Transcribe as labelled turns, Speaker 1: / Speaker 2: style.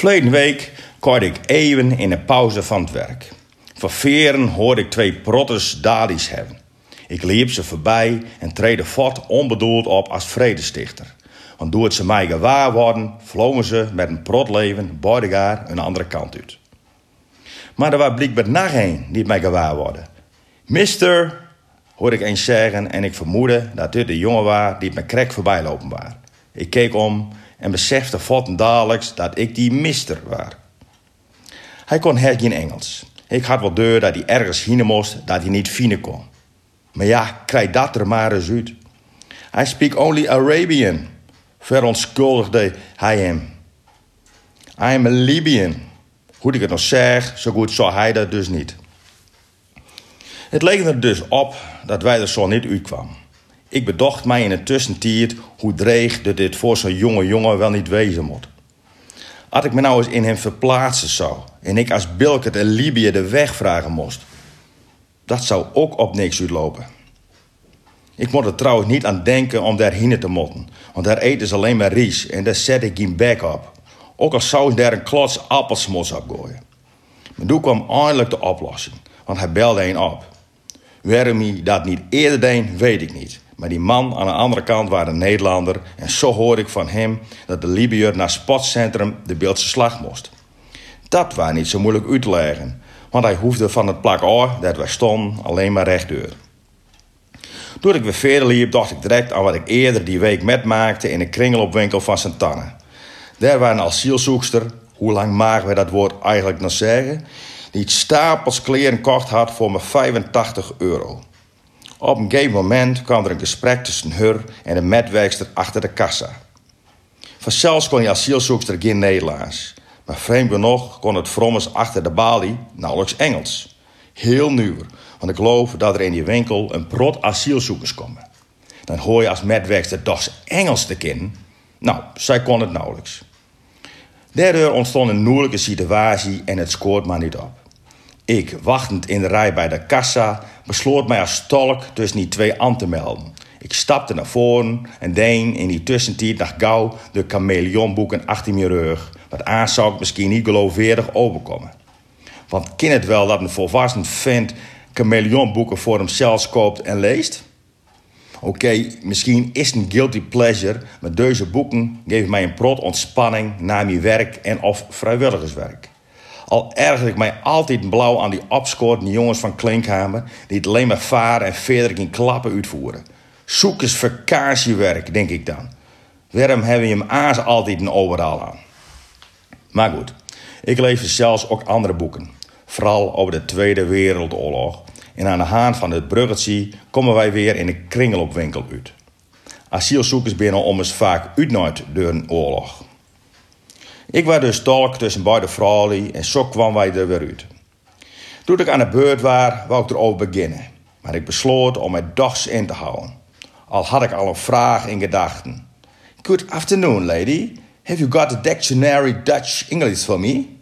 Speaker 1: Verleden week kwam ik even in een pauze van het werk. Voor veren hoorde ik twee protters dalies hebben. Ik liep ze voorbij en treden fort onbedoeld op als vredestichter. Want door het ze mij gewaar worden, vlogen ze met een protleven beide een andere kant uit. Maar er was blijkbaar nog een die mij gewaar worden. Mister, hoorde ik eens zeggen en ik vermoedde dat dit de jongen was die het me krek voorbij lopen was. Ik keek om en besefte fort dadelijks dat ik die mister was. Hij kon het geen Engels. Ik had wel deur dat hij ergens heen moest dat hij niet fine kon. Maar ja, krijg dat er maar eens uit. I speak only Arabian, verontschuldigde hij hem. Am a Libyan. Hoe ik het nog zeg, zo goed zou hij dat dus niet. Het leek er dus op dat wij er zo niet uitkwamen. Ik bedacht mij in een tussentijd hoe dreig dat dit voor zo'n jonge jongen wel niet wezen moet. Als ik me nou eens in hem verplaatsen zou en ik als Bilkert en Libië de weg vragen moest, dat zou ook op niks uitlopen. Ik moet er trouwens niet aan denken om daarheen te motten, want daar eten ze alleen maar ries en daar zet ik geen bek op. Ook al zou daar een klots appelsmos op gooien. Maar toen kwam eindelijk de oplossing, want hij belde een op. Waarom hij dat niet eerder deed, weet ik niet. Maar die man aan de andere kant was een Nederlander en zo hoorde ik van hem dat de Libiër naar sportcentrum de Beeldse Slag moest. Dat was niet zo moeilijk uit te leggen, want hij hoefde van het plak oor dat wij stonden alleen maar rechtdoor. Toen ik weer verder liep, dacht ik direct aan wat ik eerder die week metmaakte in een kringelopwinkel van Santana. Daar was een asielzoekster, hoe lang magen we dat woord eigenlijk nog zeggen, die stapels kleren kocht had voor me 85 euro. Op een gegeven moment kwam er een gesprek tussen haar en de metwerkster achter de kassa. Vanzelfs kon die asielzoekster geen Nederlands. Maar vreemd genoeg kon het frommes achter de balie nauwelijks Engels. Heel nieuw, want ik geloof dat er in die winkel een prot asielzoekers komen. Dan hoor je als metwerkster toch Engels te kennen. Nou, zij kon het nauwelijks. Daardoor ontstond een moeilijke situatie en het scoort maar niet op. Ik, wachtend in de rij bij de kassa, besloot mij als tolk tussen die twee aan te melden. Ik stapte naar voren en deed in die tussentijd naar gauw de chameleonboeken achter mijn rug. Wat aan zou ik misschien niet geloofwaardig overkomen. Want ken het wel dat een volwassen vent chameleonboeken voor hemzelf koopt en leest? Oké, misschien is het een guilty pleasure, maar deze boeken geven mij een prot ontspanning na mijn werk en of vrijwilligerswerk. Al erger ik mij altijd blauw aan die opscorten jongens van Klinkhamer... die het alleen maar varen en verder in klappen uitvoeren. Zoek eens vakantiewerk, denk ik dan. Waarom hebben je hem aas altijd een overal aan? Maar goed, ik lees zelfs ook andere boeken. Vooral over de Tweede Wereldoorlog. En aan de haan van het bruggetje komen wij weer in een kringelopwinkel uit. Asielzoekers binnen om eens vaak uit door een oorlog. Ik was dus tolk tussen beide vrouwen en zo kwam wij er weer uit. Toen ik aan de beurt was, wou ik erover beginnen. Maar ik besloot om mijn dags in te houden. Al had ik al een vraag in gedachten. Good afternoon, lady. Have you got a dictionary Dutch English for me?